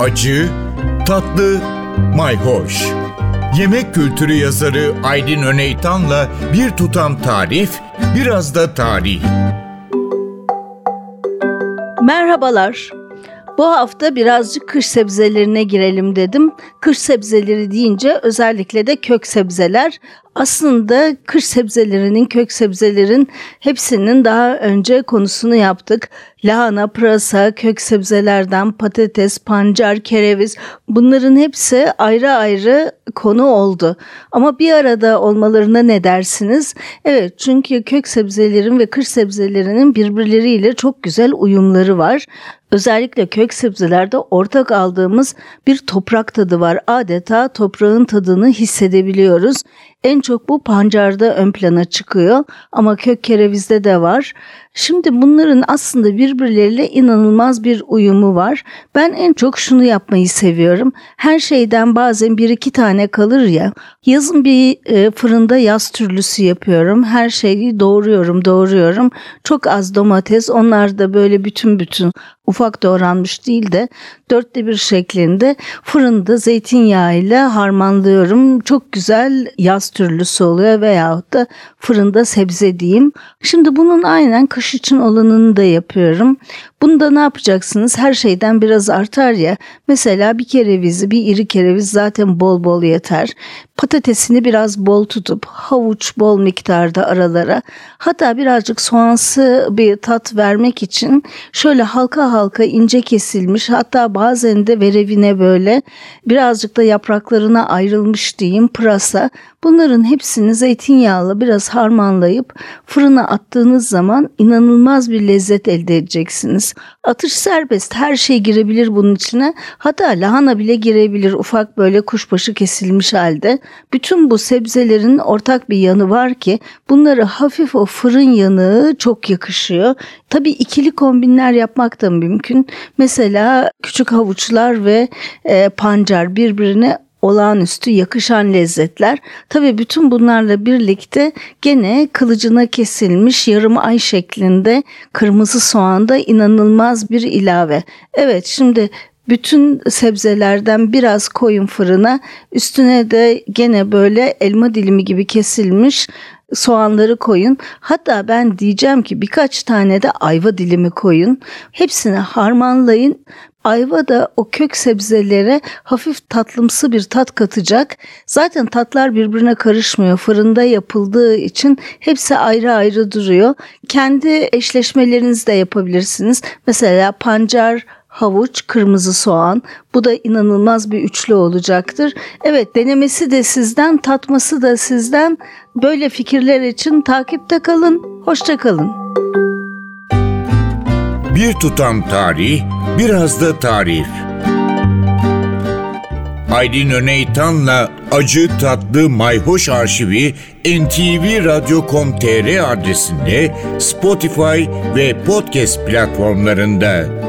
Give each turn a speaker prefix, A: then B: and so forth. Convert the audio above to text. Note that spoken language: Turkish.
A: acı, tatlı, mayhoş. Yemek kültürü yazarı Aydın Öneytan'la bir tutam tarif, biraz da tarih.
B: Merhabalar. Bu hafta birazcık kış sebzelerine girelim dedim. Kış sebzeleri deyince özellikle de kök sebzeler aslında kış sebzelerinin, kök sebzelerin hepsinin daha önce konusunu yaptık. Lahana, pırasa, kök sebzelerden patates, pancar, kereviz bunların hepsi ayrı ayrı konu oldu. Ama bir arada olmalarına ne dersiniz? Evet çünkü kök sebzelerin ve kış sebzelerinin birbirleriyle çok güzel uyumları var. Özellikle kök sebzelerde ortak aldığımız bir toprak tadı var. Adeta toprağın tadını hissedebiliyoruz. En çok bu pancarda ön plana çıkıyor ama kök kerevizde de var. Şimdi bunların aslında birbirleriyle inanılmaz bir uyumu var. Ben en çok şunu yapmayı seviyorum. Her şeyden bazen bir iki tane kalır ya. Yazın bir e, fırında yaz türlüsü yapıyorum. Her şeyi doğruyorum, doğruyorum. Çok az domates. Onlar da böyle bütün bütün ufak doğranmış değil de dörtte bir şeklinde fırında zeytinyağıyla harmanlıyorum. Çok güzel yaz türlüsü oluyor veyahut da fırında sebze diyeyim. Şimdi bunun aynen kış için olanını da yapıyorum. Bunda ne yapacaksınız? Her şeyden biraz artar ya. Mesela bir kerevizi, bir iri kereviz zaten bol bol yeter. Patatesini biraz bol tutup havuç bol miktarda aralara hatta birazcık soğansı bir tat vermek için şöyle halka halka ince kesilmiş hatta bazen de verevine böyle birazcık da yapraklarına ayrılmış diyeyim pırasa Bunların hepsini zeytinyağlı biraz harmanlayıp fırına attığınız zaman inanılmaz bir lezzet elde edeceksiniz. Atış serbest her şey girebilir bunun içine. Hatta lahana bile girebilir ufak böyle kuşbaşı kesilmiş halde. Bütün bu sebzelerin ortak bir yanı var ki bunları hafif o fırın yanığı çok yakışıyor. Tabii ikili kombinler yapmak da mümkün. Mesela küçük havuçlar ve e, pancar birbirine olağanüstü yakışan lezzetler. Tabi bütün bunlarla birlikte gene kılıcına kesilmiş yarım ay şeklinde kırmızı soğan da inanılmaz bir ilave. Evet şimdi bütün sebzelerden biraz koyun fırına üstüne de gene böyle elma dilimi gibi kesilmiş soğanları koyun. Hatta ben diyeceğim ki birkaç tane de ayva dilimi koyun. Hepsini harmanlayın. Ayva da o kök sebzelere hafif tatlımsı bir tat katacak. Zaten tatlar birbirine karışmıyor. Fırında yapıldığı için hepsi ayrı ayrı duruyor. Kendi eşleşmelerinizi de yapabilirsiniz. Mesela pancar, havuç, kırmızı soğan. Bu da inanılmaz bir üçlü olacaktır. Evet denemesi de sizden, tatması da sizden. Böyle fikirler için takipte kalın. Hoşça kalın.
A: Bir tutam tarih, biraz da tarif. Aydın Öneytan'la Acı Tatlı Mayhoş Arşivi ntvradio.com.tr adresinde Spotify ve podcast platformlarında.